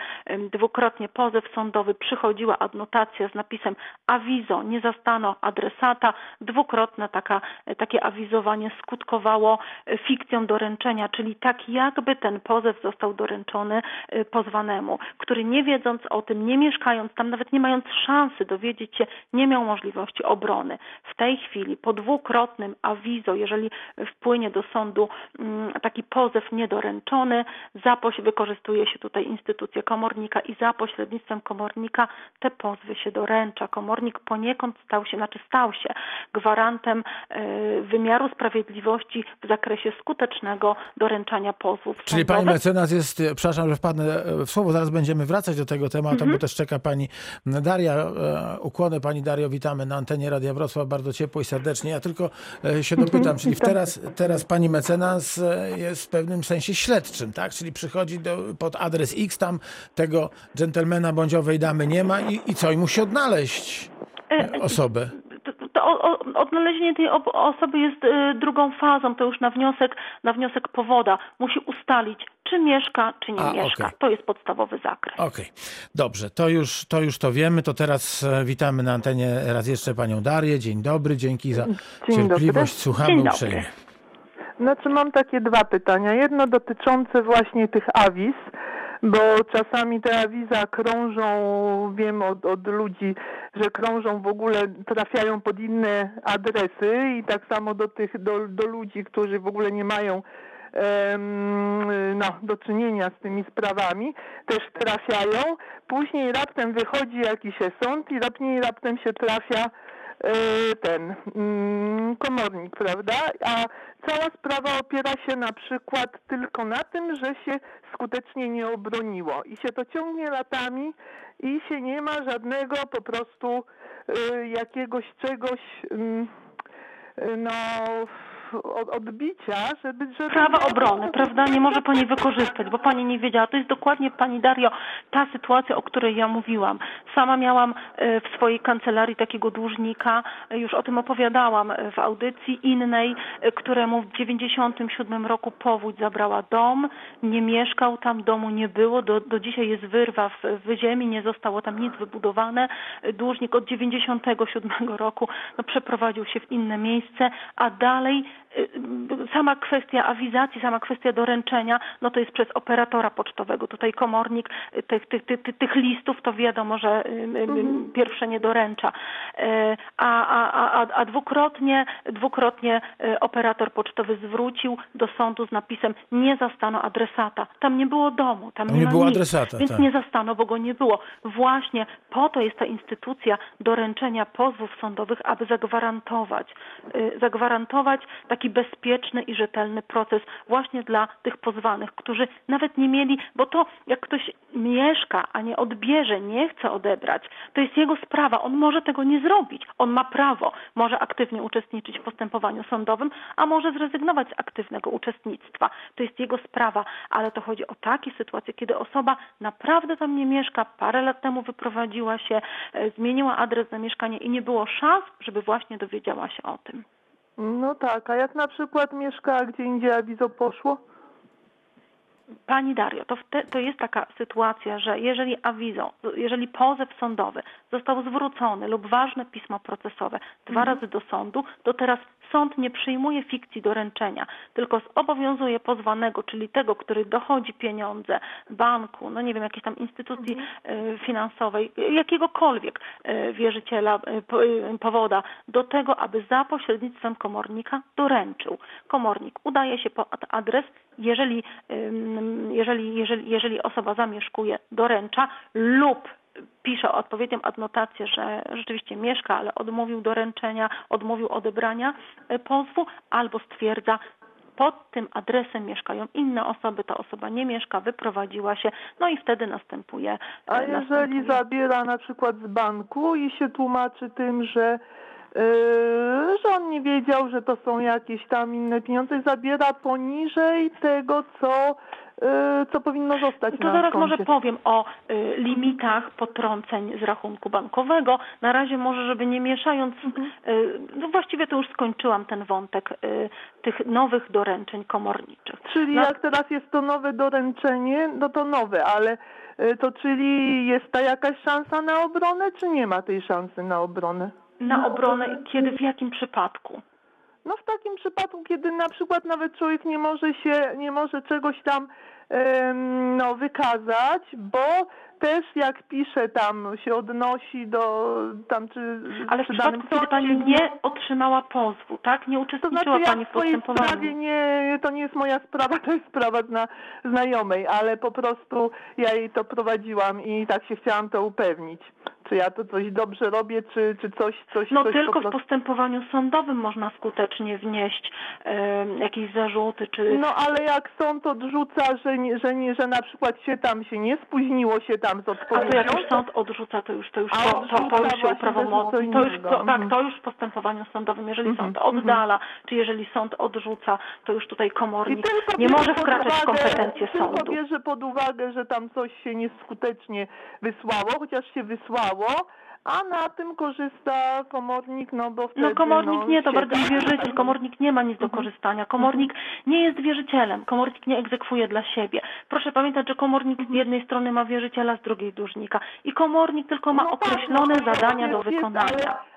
[SPEAKER 6] dwukrotnie pozew sądowy, przychodziła adnotacja z napisem awizo, nie zastano adresata. Dwukrotne taka, takie awizowanie skutkowało e, fikcją doręczenia, czyli tak jakby ten pozew został doręczony e, pozwanemu, który nie wiedząc o tym, nie mieszkając tam, nawet nie mając szansy dowiedzieć się, nie miał możliwości obrony. W tej chwili po dwukrotnym awizo, jeżeli wpłynie do sądu mm, taki pozew niedoręczony, za poś- wykorzystuje się tutaj instytucję komornika i za pośrednictwem komornika te pozwy się doręcza. Komornik poniekąd stał się, znaczy stał się gwarantem e, wymiaru sprawiedliwości w zakresie skutecznego doręczania pozwów
[SPEAKER 2] Czyli pani
[SPEAKER 6] sądowych.
[SPEAKER 2] mecenas jest, e, przepraszam, że wpadnę e, w słowo, zaraz będziemy wracać do tego tematu,
[SPEAKER 6] Mhm.
[SPEAKER 2] bo też czeka pani Daria. Ukłony pani Dario, witamy na antenie Radia Wrocław bardzo ciepło i serdecznie. Ja tylko e, się dopytam, czyli teraz, teraz pani mecenas e, jest w pewnym sensie śledczym, tak? Czyli przychodzi do, pod adres X, tam tego dżentelmena bądź owej damy nie ma i, i co? I musi odnaleźć e, osobę.
[SPEAKER 6] To, o, o, odnalezienie tej ob- osoby jest y, drugą fazą, to już na wniosek, na wniosek powoda. Musi ustalić, czy mieszka, czy nie
[SPEAKER 2] A,
[SPEAKER 6] mieszka.
[SPEAKER 2] okej.
[SPEAKER 6] To jest podstawowy zakres.
[SPEAKER 2] Okej, dobrze, to już, to już to wiemy. To teraz e, witamy na antenie raz jeszcze panią Darię. Dzień dobry, dzięki za
[SPEAKER 7] Dzień
[SPEAKER 2] cierpliwość.
[SPEAKER 7] dobry.
[SPEAKER 2] Słuchamy
[SPEAKER 6] Dzień dobry.
[SPEAKER 2] uprzejmie.
[SPEAKER 7] Znaczy mam takie dwa pytania. Jedno dotyczące właśnie tych awiz, bo czasami te awiza krążą, wiem od, od ludzi, że krążą w ogóle, trafiają pod inne adresy i tak samo do tych, do, do ludzi, którzy w ogóle nie mają no, do czynienia z tymi sprawami, też trafiają. Później raptem wychodzi jakiś sąd i raptem, raptem się trafia ten mm, komornik, prawda? A cała sprawa opiera się na przykład tylko na tym, że się skutecznie nie obroniło i się to ciągnie latami i się nie ma żadnego po prostu y, jakiegoś czegoś mm, y, no od- odbicia, żeby... żeby
[SPEAKER 6] Prawa obrony, prawda? Nie może pani wykorzystać, bo pani nie wiedziała. To jest dokładnie, pani Dario, ta sytuacja, o której ja mówiłam. Sama miałam e, w swojej kancelarii takiego dłużnika, e, już o tym opowiadałam e, w audycji innej, któremu w 97 roku powódź zabrała dom, nie mieszkał tam, domu nie było, do, do dzisiaj jest wyrwa w, w ziemi, nie zostało tam nic wybudowane. Dłużnik od 97 roku no, przeprowadził się w inne miejsce, a dalej sama kwestia awizacji, sama kwestia doręczenia, no to jest przez operatora pocztowego. Tutaj komornik y, tych, tych, tych, tych- listów to wiadomo, że y, y, pierwsze nie doręcza. Y, A, a, a, a- dwukrotnie, dwukrotnie y, operator pocztowy zwrócił do sądu z napisem nie zastano adresata. Tam nie było domu, tam
[SPEAKER 2] Tam
[SPEAKER 6] nie,
[SPEAKER 2] nie było
[SPEAKER 6] nic,
[SPEAKER 2] adresata,
[SPEAKER 6] Więc
[SPEAKER 2] tak.
[SPEAKER 6] nie zastano, bo go nie było. Właśnie po to jest ta instytucja doręczenia pozwów sądowych, aby zagwarantować, y, zagwarantować taki bezpieczny skuteczny i rzetelny proces właśnie dla tych pozwanych, którzy nawet nie mieli, bo to jak ktoś mieszka, a nie odbierze, nie chce odebrać, to jest jego sprawa. On może tego nie zrobić. On ma prawo, może aktywnie uczestniczyć w postępowaniu sądowym, a może zrezygnować z aktywnego uczestnictwa. To jest jego sprawa, ale to chodzi o takie sytuacje, kiedy osoba naprawdę tam nie mieszka, parę lat temu wyprowadziła się, e, zmieniła adres zamieszkania i nie było szans, żeby właśnie dowiedziała się o tym.
[SPEAKER 7] No tak, a jak na przykład mieszka gdzie indziej, a wizo poszło?
[SPEAKER 6] Pani Dario, to, wte, to jest taka sytuacja, że jeżeli awizą, jeżeli pozew sądowy został zwrócony lub ważne pismo procesowe dwa razy do sądu, to teraz sąd nie przyjmuje fikcji doręczenia, tylko zobowiązuje pozwanego, czyli tego, który dochodzi pieniądze banku, no nie wiem, jakiejś tam instytucji y, finansowej, jakiegokolwiek y, wierzyciela, y, po- powoda, do tego, aby za pośrednictwem komornika doręczył. Komornik udaje się po ad- adres, jeżeli, jeżeli, jeżeli, jeżeli osoba zamieszkuje, doręcza lub pisze odpowiednią adnotację, że rzeczywiście mieszka, ale odmówił doręczenia, odmówił odebrania e, pozwu, albo stwierdza, pod tym adresem mieszkają inne osoby, ta osoba nie mieszka, wyprowadziła się, no i wtedy następuje. e,
[SPEAKER 7] A jeżeli
[SPEAKER 6] następuje...
[SPEAKER 7] zabiera na przykład z banku i się tłumaczy tym, że, yy, że on nie wiedział, że to są jakieś tam inne pieniądze, zabiera poniżej tego, co, co powinno zostać
[SPEAKER 6] To
[SPEAKER 7] na
[SPEAKER 6] zaraz
[SPEAKER 7] koncie.
[SPEAKER 6] może powiem o y, limitach potrąceń z rachunku bankowego. Na razie może, żeby nie mieszając,
[SPEAKER 7] Mhm.
[SPEAKER 6] y, no właściwie to już skończyłam ten wątek y, tych nowych doręczeń komorniczych.
[SPEAKER 7] Czyli
[SPEAKER 6] No-
[SPEAKER 7] jak teraz jest to nowe doręczenie, no to nowe, ale to czyli jest ta jakaś szansa na obronę, czy nie ma tej szansy na obronę?
[SPEAKER 6] Na obronę i kiedy, w jakim przypadku?
[SPEAKER 7] No w takim przypadku, kiedy na przykład nawet człowiek nie może się, nie może czegoś tam no, wykazać, bo też jak pisze tam się odnosi do tam czy
[SPEAKER 6] Ale w
[SPEAKER 7] przy
[SPEAKER 6] przypadku, kiedy Pani nie otrzymała pozwu, tak? Nie
[SPEAKER 7] to
[SPEAKER 6] uczestniczyła
[SPEAKER 7] znaczy ja
[SPEAKER 6] Pani
[SPEAKER 7] w swojej sprawie
[SPEAKER 6] postępowaniu.
[SPEAKER 7] nie, to nie jest moja sprawa, to jest sprawa zna, znajomej, ale po prostu ja jej to prowadziłam i tak się chciałam to upewnić. Czy ja to coś dobrze robię, czy, czy coś, coś,
[SPEAKER 6] No
[SPEAKER 7] coś
[SPEAKER 6] tylko
[SPEAKER 7] po
[SPEAKER 6] w
[SPEAKER 7] prostu...
[SPEAKER 6] postępowaniu sądowym można skutecznie wnieść em, jakieś zarzuty, czy
[SPEAKER 7] No ale jak sąd odrzuca, że, nie, że, nie, że na przykład się tam się nie spóźniło się tam z
[SPEAKER 6] A
[SPEAKER 7] odpowiedzią,
[SPEAKER 6] to jak już sąd odrzuca, to już to już
[SPEAKER 7] A
[SPEAKER 6] to, to, to już się uprawomocni.
[SPEAKER 7] to
[SPEAKER 6] już to, tak,
[SPEAKER 7] Mhm.
[SPEAKER 6] to już w postępowaniu sądowym, jeżeli
[SPEAKER 7] Mhm,
[SPEAKER 6] sąd oddala, czy jeżeli sąd odrzuca, to już tutaj komornik
[SPEAKER 7] tylko
[SPEAKER 6] nie może wkraczać w kompetencje
[SPEAKER 7] tylko
[SPEAKER 6] sądu.
[SPEAKER 7] bierze pod uwagę, że tam coś się nieskutecznie wysłało, chociaż się wysłało, a na tym korzysta komornik, no bo wtedy
[SPEAKER 6] No komornik
[SPEAKER 7] no,
[SPEAKER 6] nie, to bardziej wierzyciel. Komornik nie ma nic do korzystania. Komornik nie jest wierzycielem. Komornik nie egzekwuje dla siebie. Proszę pamiętać, że komornik z jednej strony ma wierzyciela, z drugiej dłużnika. I komornik tylko ma
[SPEAKER 7] No tak,
[SPEAKER 6] określone
[SPEAKER 7] no jest-
[SPEAKER 6] zadania do
[SPEAKER 7] jest- jest,
[SPEAKER 6] wykonania.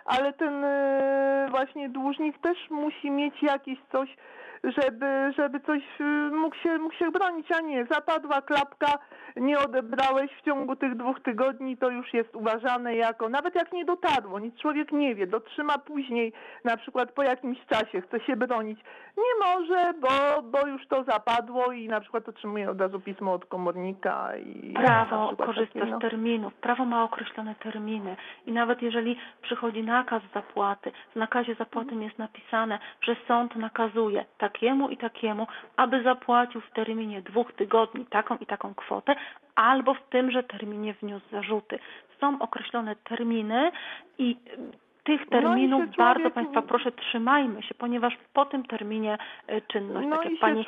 [SPEAKER 7] Ale, ale ten e, właśnie dłużnik też musi mieć jakieś coś, żeby, żeby coś e, mógł się, mógł się bronić, a nie zapadła klapka, nie odebrałeś w ciągu tych dwóch tygodni, to już jest uważane jako, nawet jak nie dotarło, nic człowiek nie wie, dotrzyma później, na przykład po jakimś czasie, chce się bronić. Nie może, bo, bo już to zapadło i na przykład otrzymuje od razu pismo od komornika i
[SPEAKER 6] Prawo korzysta
[SPEAKER 7] takie, no.
[SPEAKER 6] z terminów. Prawo ma określone terminy. I nawet jeżeli przychodzi nakaz zapłaty, w nakazie zapłaty jest napisane, że sąd nakazuje takiemu i takiemu, aby zapłacił w terminie dwóch tygodni taką i taką kwotę, albo w tymże terminie wniósł zarzuty. Są określone terminy i tych
[SPEAKER 7] No
[SPEAKER 6] terminów
[SPEAKER 7] się
[SPEAKER 6] bardzo
[SPEAKER 7] człowiek-
[SPEAKER 6] Państwa proszę trzymajmy się, ponieważ po tym terminie e, czynność,
[SPEAKER 7] No
[SPEAKER 6] tak jak pani,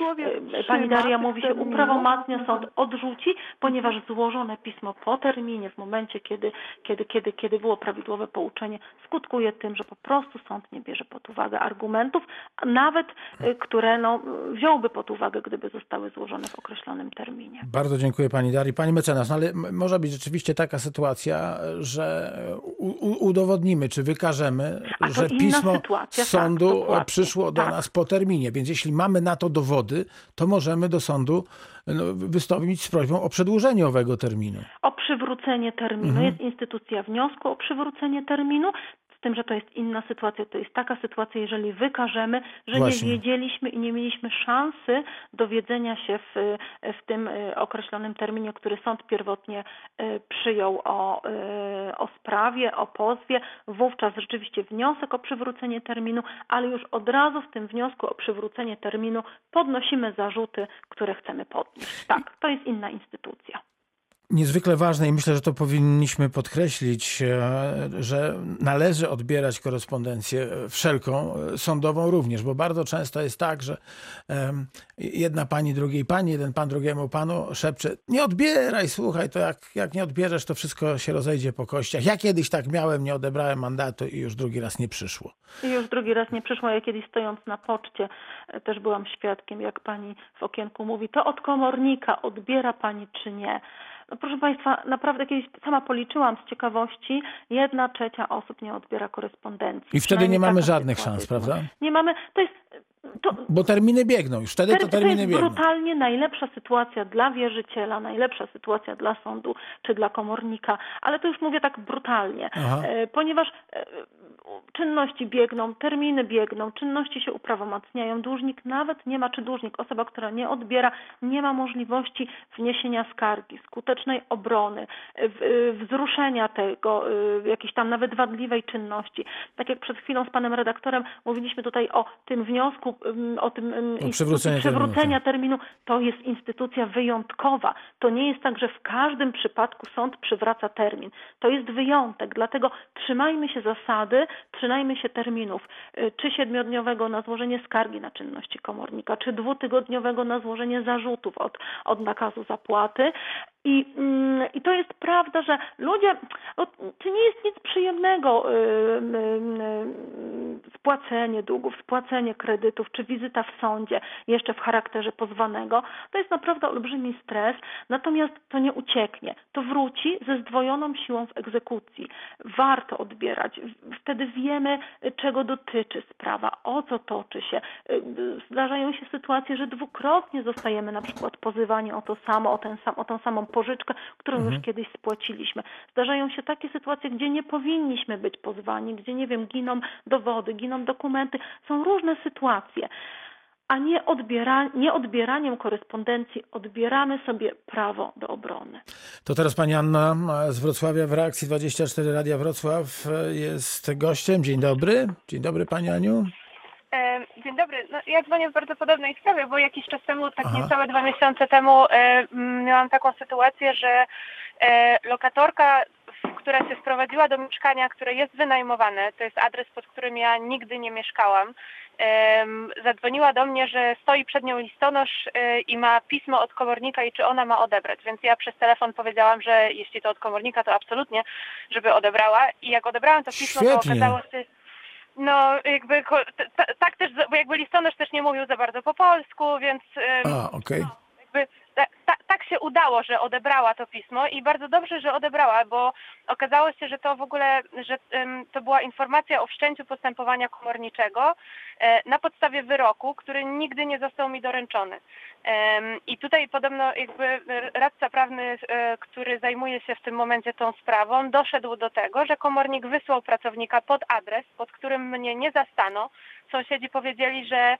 [SPEAKER 6] e, pani Daria mówi, się uprawomacnia, sąd odrzuci, ponieważ złożone pismo po terminie, w momencie, kiedy, kiedy, kiedy, kiedy było prawidłowe pouczenie, skutkuje tym, że po prostu sąd nie bierze pod uwagę argumentów, a nawet y, które no, wziąłby pod uwagę, gdyby zostały złożone w określonym terminie.
[SPEAKER 2] Bardzo dziękuję pani Darii. Pani mecenas, no ale może być rzeczywiście taka sytuacja, że u, u, udowodnimy, czy wykażemy,
[SPEAKER 6] To
[SPEAKER 2] że pismo
[SPEAKER 6] sytuacja, tak,
[SPEAKER 2] sądu
[SPEAKER 6] dokładnie,
[SPEAKER 2] przyszło do
[SPEAKER 6] tak.
[SPEAKER 2] nas po terminie. Więc jeśli mamy na to dowody, to możemy do sądu no, wystąpić z prośbą o przedłużenie owego terminu.
[SPEAKER 6] O przywrócenie terminu.
[SPEAKER 2] Mhm.
[SPEAKER 6] Jest instytucja wniosku o przywrócenie terminu. Tym, że to jest inna sytuacja. To jest taka sytuacja, jeżeli wykażemy, że
[SPEAKER 2] Właśnie.
[SPEAKER 6] nie wiedzieliśmy i nie mieliśmy szansy dowiedzenia się w, w tym y, określonym terminie, który sąd pierwotnie y, przyjął o, y, o sprawie, o pozwie. Wówczas rzeczywiście wniosek o przywrócenie terminu, ale już od razu w tym wniosku o przywrócenie terminu podnosimy zarzuty, które chcemy podnieść. Tak, to jest inna instytucja.
[SPEAKER 2] Niezwykle ważne i myślę, że to powinniśmy podkreślić, e, że należy odbierać korespondencję wszelką, e, sądową również, bo bardzo często jest tak, że jedna pani drugiej pani, jeden pan drugiemu panu szepcze, nie odbieraj, słuchaj, to jak, jak nie odbierzesz, to wszystko się rozejdzie po kościach. Ja kiedyś tak miałem, nie odebrałem mandatu i już drugi raz nie przyszło.
[SPEAKER 6] I już drugi raz nie przyszło. Ja kiedyś stojąc na poczcie e, też byłam świadkiem, jak pani w okienku mówi, to od komornika odbiera pani czy nie. No proszę Państwa, naprawdę kiedyś sama policzyłam z ciekawości, jedna trzecia osób nie odbiera korespondencji.
[SPEAKER 2] I wtedy nie mamy żadnych szans, prawda?
[SPEAKER 6] Nie mamy, to jest, to,
[SPEAKER 2] Bo terminy biegną, już wtedy to
[SPEAKER 6] to
[SPEAKER 2] terminy
[SPEAKER 6] jest
[SPEAKER 2] biegną.
[SPEAKER 6] brutalnie najlepsza sytuacja dla wierzyciela, najlepsza sytuacja dla sądu czy dla komornika, ale to już mówię tak brutalnie,
[SPEAKER 2] Aha.
[SPEAKER 6] e, ponieważ e, czynności biegną, terminy biegną, czynności się uprawomacniają, dłużnik nawet nie ma, czy dłużnik, osoba, która nie odbiera, nie ma możliwości wniesienia skargi, skutecznej obrony, e, wzruszenia tego, jakiejś tam nawet wadliwej czynności. Tak jak przed chwilą z panem redaktorem mówiliśmy tutaj o tym wniosku, o tym instytucji
[SPEAKER 2] przywrócenie terminu,
[SPEAKER 6] przywrócenia
[SPEAKER 2] tak.
[SPEAKER 6] terminu, to jest instytucja wyjątkowa. To nie jest tak, że w każdym przypadku sąd przywraca termin. To jest wyjątek, dlatego trzymajmy się zasady, trzymajmy się terminów, y, czy siedmiodniowego na złożenie skargi na czynności komornika, czy dwutygodniowego na złożenie zarzutów od, od nakazu zapłaty. I, mm, I to jest prawda, że ludzie, no, to nie jest nic przyjemnego y, y, y, spłacenie długów, spłacenie kredytów, czy wizyta w sądzie jeszcze w charakterze pozwanego. To jest naprawdę olbrzymi stres, natomiast to nie ucieknie. To wróci ze zdwojoną siłą w egzekucji. Warto odbierać. Wtedy wiemy, czego dotyczy sprawa, o co toczy się. Y, Zdarzają się sytuacje, że dwukrotnie zostajemy na przykład pozywani o to samo, o, ten sam, o tą samą pożyczkę, którą już kiedyś spłaciliśmy. Zdarzają się takie sytuacje, gdzie nie powinniśmy być pozwani, gdzie nie wiem, giną dowody, giną dokumenty. Są różne sytuacje. A nie, odbiera, nie odbieraniem korespondencji odbieramy sobie prawo do obrony.
[SPEAKER 2] To teraz pani Anna z Wrocławia w reakcji 24 Radia Wrocław e, jest gościem. Dzień dobry. Dzień dobry pani Aniu.
[SPEAKER 8] E, Dzień dobry. No, ja dzwonię w bardzo podobnej sprawie, bo jakiś czas temu, tak
[SPEAKER 2] Aha.
[SPEAKER 8] niecałe dwa miesiące temu, e, miałam taką sytuację, że e, lokatorka, która się wprowadziła do mieszkania, które jest wynajmowane, to jest adres, pod którym ja nigdy nie mieszkałam, em, zadzwoniła do mnie, że stoi przed nią listonosz e, i ma pismo od komornika i czy ona ma odebrać. Więc ja przez telefon powiedziałam, że jeśli to od komornika, to absolutnie, żeby odebrała. I jak odebrałam to pismo, to
[SPEAKER 2] Świetnie.
[SPEAKER 8] okazało się, no, jakby tak też, bo jakby listonosz też nie mówił za bardzo po polsku, więc
[SPEAKER 2] A, okej.
[SPEAKER 8] ta, tak się udało, że odebrała to pismo i bardzo dobrze, że odebrała, bo okazało się, że to w ogóle, że to była informacja o wszczęciu postępowania komorniczego e, na podstawie wyroku, który nigdy nie został mi doręczony. I tutaj podobno jakby radca prawny, e, który zajmuje się w tym momencie tą sprawą, doszedł do tego, że komornik wysłał pracownika pod adres, pod którym mnie nie zastano. Sąsiedzi powiedzieli, że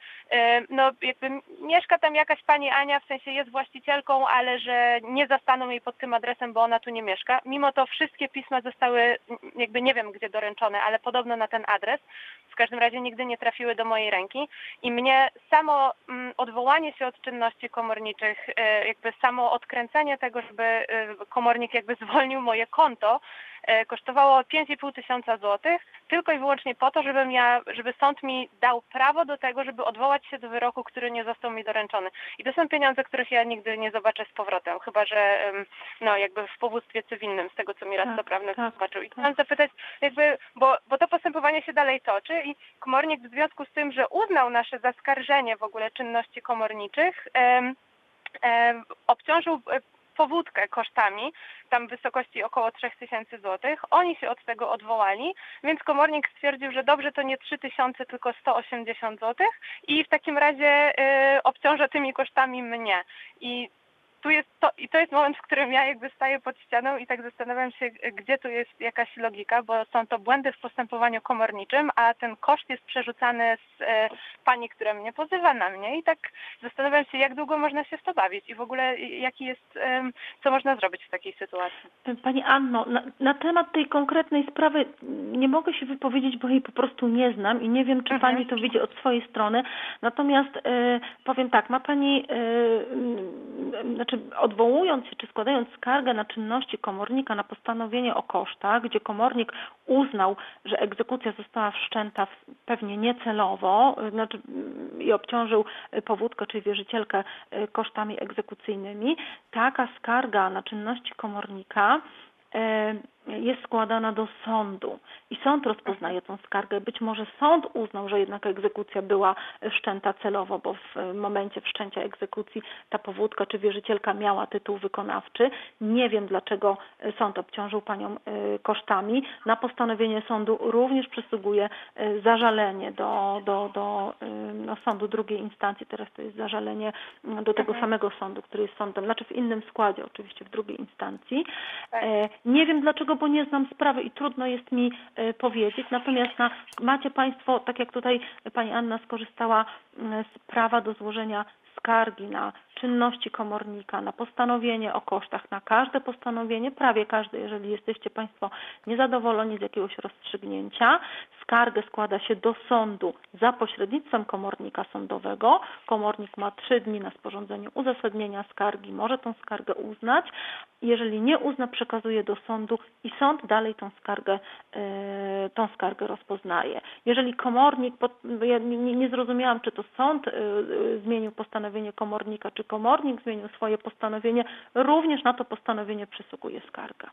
[SPEAKER 8] no jakby mieszka tam jakaś pani Ania, w sensie jest właścicielką, ale że nie zastaną jej pod tym adresem, bo ona tu nie mieszka. Mimo to wszystkie pisma zostały, jakby nie wiem gdzie doręczone, ale podobno na ten adres. W każdym razie nigdy nie trafiły do mojej ręki i mnie samo mm, odwołanie się od czynności komorniczych, e, jakby samo odkręcenie tego, żeby e, komornik jakby zwolnił moje konto, kosztowało 5,5 tysiąca złotych, tylko i wyłącznie po to, żebym ja, żeby sąd mi dał prawo do tego, żeby odwołać się do wyroku, który nie został mi doręczony. I to są pieniądze, których ja nigdy nie zobaczę z powrotem, chyba że no jakby w powództwie cywilnym, z tego co mi radca
[SPEAKER 6] Tak,
[SPEAKER 8] prawny
[SPEAKER 6] tak,
[SPEAKER 8] zobaczył. I
[SPEAKER 6] tak.
[SPEAKER 8] chciałam zapytać, jakby, bo, bo to postępowanie się dalej toczy i komornik w związku z tym, że uznał nasze zaskarżenie w ogóle czynności komorniczych, em, em, obciążył e, powódkę kosztami, tam w wysokości około 3000 zł. Oni się od tego odwołali, więc komornik stwierdził, że dobrze to nie 3000, tylko 180 zł i w takim razie y, obciąża tymi kosztami mnie. I tu jest to, i to jest moment, w którym ja jakby staję pod ścianą i tak zastanawiam się, gdzie tu jest jakaś logika, bo są to błędy w postępowaniu komorniczym, a ten koszt jest przerzucany z e, pani, która mnie pozywa na mnie i tak zastanawiam się, jak długo można się w to bawić i w ogóle jaki jest, e, co można zrobić w takiej sytuacji.
[SPEAKER 6] Pani Anno, na, na, temat tej konkretnej sprawy nie mogę się wypowiedzieć, bo jej po prostu nie znam i nie wiem, czy mhm. Pani to widzi od swojej strony. Natomiast e, powiem tak, ma Pani, e, znaczy odwołując się, czy składając skargę na czynności komornika na postanowienie o kosztach, gdzie komornik uznał, że egzekucja została wszczęta pewnie niecelowo, e, znaczy i obciążył powódkę czy wierzycielkę e, kosztami egzekucyjnymi, taka skarga na czynności komornika jest składana do sądu i sąd rozpoznaje tą skargę. Być może sąd uznał, że jednak egzekucja była wszczęta celowo, bo w momencie wszczęcia egzekucji ta powódka czy wierzycielka miała tytuł wykonawczy. Nie wiem, dlaczego sąd obciążył panią y, kosztami. Na postanowienie sądu również przysługuje y, zażalenie do, do, do y, no, sądu drugiej instancji. Teraz to jest zażalenie do tego mhm. samego sądu, który jest sądem, znaczy w innym składzie oczywiście, w drugiej instancji. Tak. Nie wiem, dlaczego bo nie znam sprawy i trudno jest mi e, powiedzieć. Natomiast na, macie Państwo, tak jak tutaj Pani Anna skorzystała z prawa do złożenia skargi na czynności komornika, na postanowienie o kosztach, na każde postanowienie, prawie każde, jeżeli jesteście Państwo niezadowoleni z jakiegoś rozstrzygnięcia, skargę składa się do sądu za pośrednictwem komornika sądowego. Komornik ma trzy dni na sporządzenie uzasadnienia skargi, może tą skargę uznać. Jeżeli nie uzna, przekazuje do sądu i sąd dalej tą skargę, yy, tą skargę rozpoznaje. Jeżeli komornik, ja nie zrozumiałam, czy to sąd yy, zmienił postanowienie komornika, czy komornik zmienił swoje postanowienie, również na to postanowienie przysługuje skarga.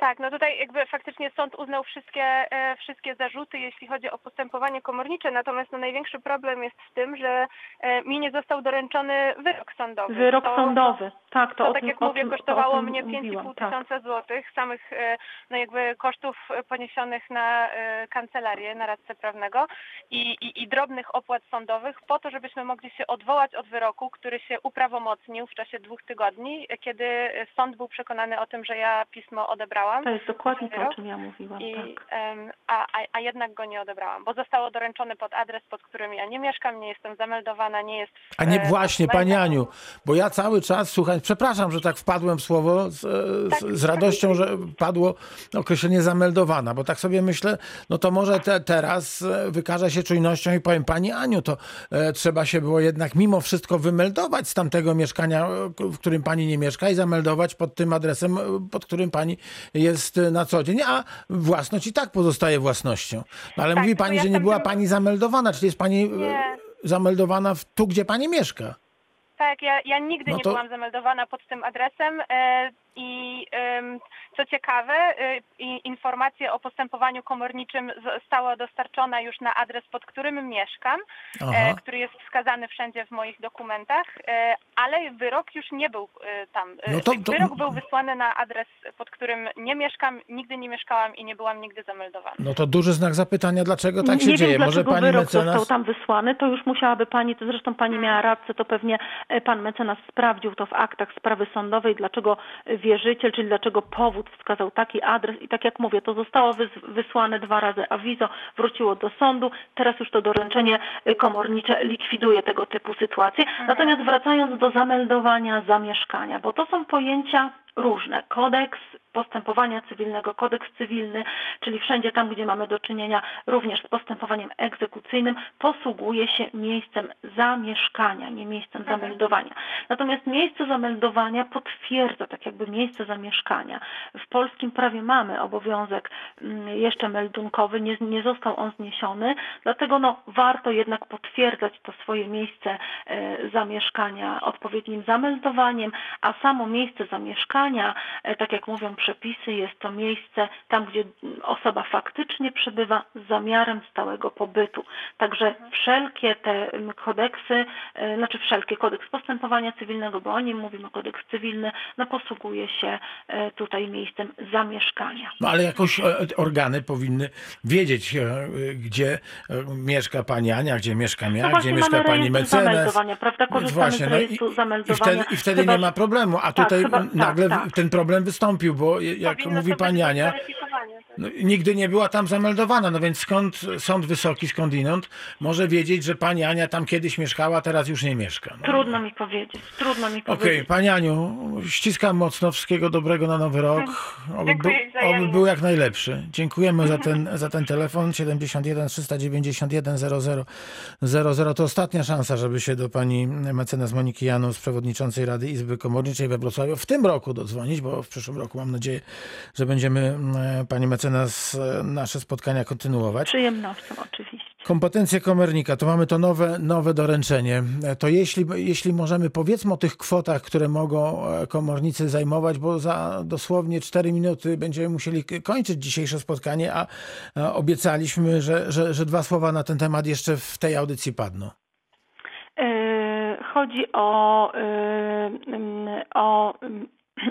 [SPEAKER 8] Tak, no tutaj jakby faktycznie sąd uznał wszystkie, e, wszystkie zarzuty, jeśli chodzi o postępowanie komornicze, natomiast no największy problem jest w tym, że e, mi nie został doręczony wyrok sądowy.
[SPEAKER 6] Wyrok to, sądowy, tak.
[SPEAKER 8] To, to tak tym, jak mówię, kosztowało mnie 5,5 tak. tysiąca złotych, samych e, no jakby kosztów poniesionych na kancelarię, na radcę prawnego i, i, i drobnych opłat sądowych po to, żebyśmy mogli się odwołać od wyroku, który się uprawomocnił w czasie dwóch tygodni, kiedy sąd był przekonany o tym, że ja pismo odebrałam odebrałam.
[SPEAKER 6] To jest dokładnie to, o czym ja mówiłam. I, tak.
[SPEAKER 8] a, a, a jednak go nie odebrałam, bo zostało doręczone pod adres, pod którym ja nie mieszkam, nie jestem zameldowana, nie jest. W,
[SPEAKER 2] a nie właśnie, Pani Aniu, bo ja cały czas słuchaj, przepraszam, że tak wpadłem w słowo z, tak, z, z radością, że padło określenie zameldowana, bo tak sobie myślę, no to może te, teraz e, wykażę się czujnością i powiem Pani Aniu, to e, trzeba się było jednak mimo wszystko wymeldować z tamtego mieszkania, w którym Pani nie mieszka i zameldować pod tym adresem, pod którym Pani jest na co dzień, a własność i tak pozostaje własnością. No ale tak, mówi pani, ja że nie była pani zameldowana, czyli jest pani nie. E, zameldowana w, tu, gdzie pani mieszka.
[SPEAKER 8] Tak, ja, ja nigdy no to... nie byłam zameldowana pod tym adresem. E, i co ciekawe, y, informacje o postępowaniu komorniczym została dostarczona już na adres, pod którym mieszkam, e, Aha. który jest wskazany wszędzie w moich dokumentach, e, ale wyrok już nie był e, tam. No to, to... Wyrok był wysłany na adres, pod którym nie mieszkam, nigdy nie mieszkałam i nie byłam nigdy zameldowana.
[SPEAKER 2] No to duży znak zapytania, dlaczego tak się
[SPEAKER 6] nie
[SPEAKER 2] dzieje.
[SPEAKER 6] Wiem, Może pani wyrok mecenas... został tam wysłany, to już musiałaby pani, to zresztą pani miała rację, to pewnie pan mecenas sprawdził to w aktach sprawy sądowej, dlaczego wierzyciel, czyli dlaczego powód wskazał taki adres i tak jak mówię, to zostało wysłane dwa razy awizo, wróciło do sądu, teraz już to doręczenie komornicze likwiduje tego typu sytuacje. Natomiast wracając do zameldowania zamieszkania, bo to są pojęcia różne. Kodeks postępowania cywilnego, kodeks cywilny, czyli wszędzie tam, gdzie mamy do czynienia również z postępowaniem egzekucyjnym, posługuje się miejscem zamieszkania, nie miejscem mhm. zameldowania. Natomiast miejsce zameldowania potwierdza tak jakby miejsce zamieszkania. W polskim prawie mamy obowiązek mm, jeszcze meldunkowy, nie, nie został on zniesiony, dlatego no, warto jednak potwierdzać to swoje miejsce e, zamieszkania odpowiednim zameldowaniem, a samo miejsce zamieszkania, e, tak jak mówią przepisy, jest to miejsce tam, gdzie osoba faktycznie przebywa z zamiarem stałego pobytu. Także wszelkie te kodeksy, e, znaczy wszelkie kodeks postępowania cywilnego, bo o nim mówimy, kodeks cywilny, no posługuje się e, tutaj miejscem zamieszkania.
[SPEAKER 2] No ale jakoś e, organy powinny wiedzieć, gdzie mieszka pani Ania, gdzie mieszkam ja,
[SPEAKER 6] No
[SPEAKER 2] gdzie mieszka pani mecenas.
[SPEAKER 6] prawda? Korzystamy
[SPEAKER 2] Właśnie,
[SPEAKER 6] z
[SPEAKER 2] no i- I wtedy, i wtedy
[SPEAKER 6] Chyba,
[SPEAKER 2] nie ma problemu, a
[SPEAKER 6] tak,
[SPEAKER 2] tutaj
[SPEAKER 6] chyba- tak,
[SPEAKER 2] nagle
[SPEAKER 6] tak.
[SPEAKER 2] ten problem wystąpił, bo jak mówi pani Ania. No, nigdy nie była tam zameldowana, no więc skąd Sąd Wysoki, skądinąd może wiedzieć, że pani Ania tam kiedyś mieszkała, teraz już nie mieszka. No.
[SPEAKER 6] Trudno mi powiedzieć, trudno mi
[SPEAKER 2] Okej,
[SPEAKER 6] powiedzieć.
[SPEAKER 2] Pani Aniu, ściskam mocno, wszystkiego dobrego na nowy rok. Oby, oby był jak najlepszy. Dziękujemy za ten, za ten telefon 71 391 00 00. To ostatnia szansa, żeby się do Pani mecenas Moniki Janus, przewodniczącej Rady Izby Komorniczej we Wrocławiu w tym roku dodzwonić, bo w przyszłym roku mam nadzieję, że będziemy e, Pani mecenas e, nasze spotkania kontynuować.
[SPEAKER 6] Przyjemnością oczywiście.
[SPEAKER 2] Kompetencje komornika, to mamy to nowe, nowe doręczenie. To jeśli, jeśli możemy, powiedzmy o tych kwotach, które mogą e, komornicy zajmować, bo za dosłownie 4 minuty będziemy musieli kończyć dzisiejsze spotkanie, a obiecaliśmy, że, że, że dwa słowa na ten temat jeszcze w tej audycji padną.
[SPEAKER 6] Chodzi o, o,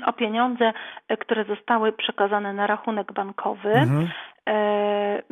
[SPEAKER 6] o pieniądze, y, które zostały przekazane na rachunek bankowy.
[SPEAKER 2] Mhm.
[SPEAKER 6] E,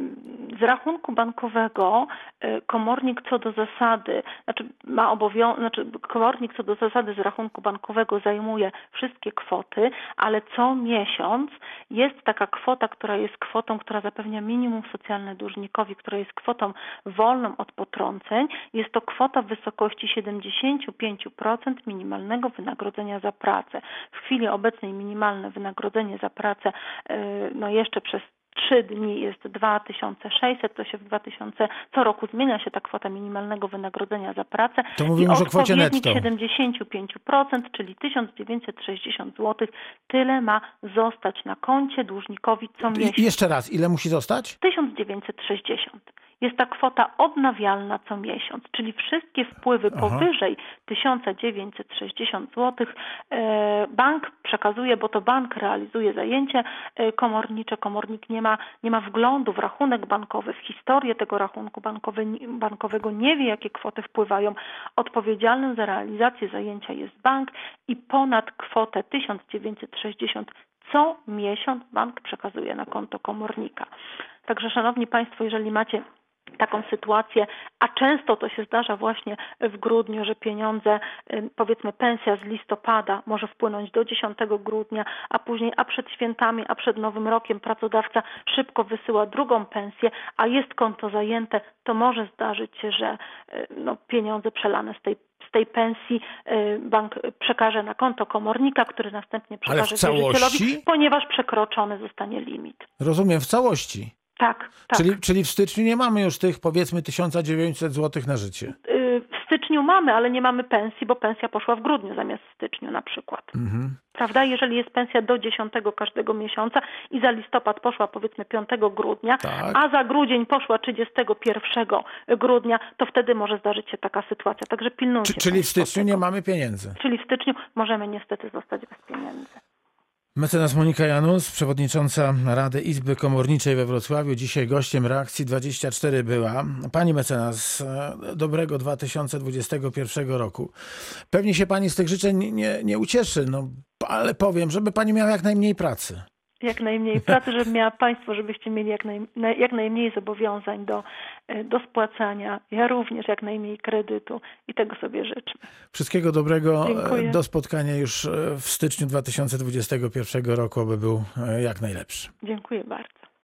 [SPEAKER 6] Z rachunku bankowego e, komornik co do zasady, znaczy ma obowiązek, znaczy komornik co do zasady z rachunku bankowego zajmuje wszystkie kwoty, ale co miesiąc jest taka kwota, która jest kwotą, która zapewnia minimum socjalne dłużnikowi, która jest kwotą wolną od potrąceń. Jest to kwota w wysokości 75% minimalnego wynagrodzenia za pracę. W chwili obecnej minimalne wynagrodzenie za pracę e, no jeszcze przez trzy dni jest 2600, to się w 2000, co roku zmienia się ta kwota minimalnego wynagrodzenia za pracę.
[SPEAKER 2] To mówimy już o kwocie netto.
[SPEAKER 6] 75%, czyli 1960 zł, tyle ma zostać na koncie dłużnikowi co miesiąc.
[SPEAKER 2] I jeszcze raz, ile musi zostać?
[SPEAKER 6] 1960. Jest ta kwota odnawialna co miesiąc, czyli wszystkie wpływy
[SPEAKER 2] Aha.
[SPEAKER 6] powyżej 1960 zł e, bank przekazuje, bo to bank realizuje zajęcie e, komornicze. Komornik nie ma, nie ma wglądu w rachunek bankowy, w historię tego rachunku bankowy, bankowego, nie wie jakie kwoty wpływają. Odpowiedzialnym za realizację zajęcia jest bank i ponad kwotę 1960 co miesiąc bank przekazuje na konto komornika. Także Szanowni Państwo, jeżeli macie taką sytuację, a często to się zdarza właśnie w grudniu, że pieniądze, powiedzmy pensja z listopada może wpłynąć do 10 grudnia, a później, a przed świętami, a przed Nowym Rokiem pracodawca szybko wysyła drugą pensję, a jest konto zajęte, to może zdarzyć się, że y, no, pieniądze przelane z tej z tej pensji y, bank przekaże na konto komornika, który następnie przekaże wierzycielowi, ponieważ przekroczony zostanie limit.
[SPEAKER 2] Rozumiem, w całości.
[SPEAKER 6] Tak, tak.
[SPEAKER 2] Czyli, czyli w styczniu nie mamy już tych powiedzmy 1900 zł na życie.
[SPEAKER 6] Y, W styczniu mamy, ale nie mamy pensji, bo pensja poszła w grudniu zamiast w styczniu na przykład.
[SPEAKER 2] Mhm.
[SPEAKER 6] Prawda? Jeżeli jest pensja do 10 każdego miesiąca i za listopad poszła powiedzmy 5 grudnia,
[SPEAKER 2] Tak.
[SPEAKER 6] a za grudzień poszła 31 grudnia, to wtedy może zdarzyć się taka sytuacja. Także pilnujcie.
[SPEAKER 2] Czy, czyli w styczniu
[SPEAKER 6] tego.
[SPEAKER 2] nie mamy pieniędzy.
[SPEAKER 6] Czyli w styczniu możemy niestety zostać bez pieniędzy.
[SPEAKER 2] Mecenas Monika Janus, przewodnicząca Rady Izby Komorniczej we Wrocławiu, dzisiaj gościem reakcji 24 była. Pani mecenas, e, dobrego 2021 roku. Pewnie się pani z tych życzeń nie, nie ucieszy, no, ale powiem, żeby pani miała jak najmniej pracy.
[SPEAKER 6] Jak najmniej pracy, żeby miała Państwo, żebyście mieli jak, naj, na- jak najmniej zobowiązań do, e, do spłacania. Ja również jak najmniej kredytu i tego sobie życzmy.
[SPEAKER 2] Wszystkiego dobrego. e,
[SPEAKER 6] Dziękuję.
[SPEAKER 2] Do spotkania już e, w styczniu 2021 roku, aby był jak najlepszy.
[SPEAKER 6] Dziękuję bardzo.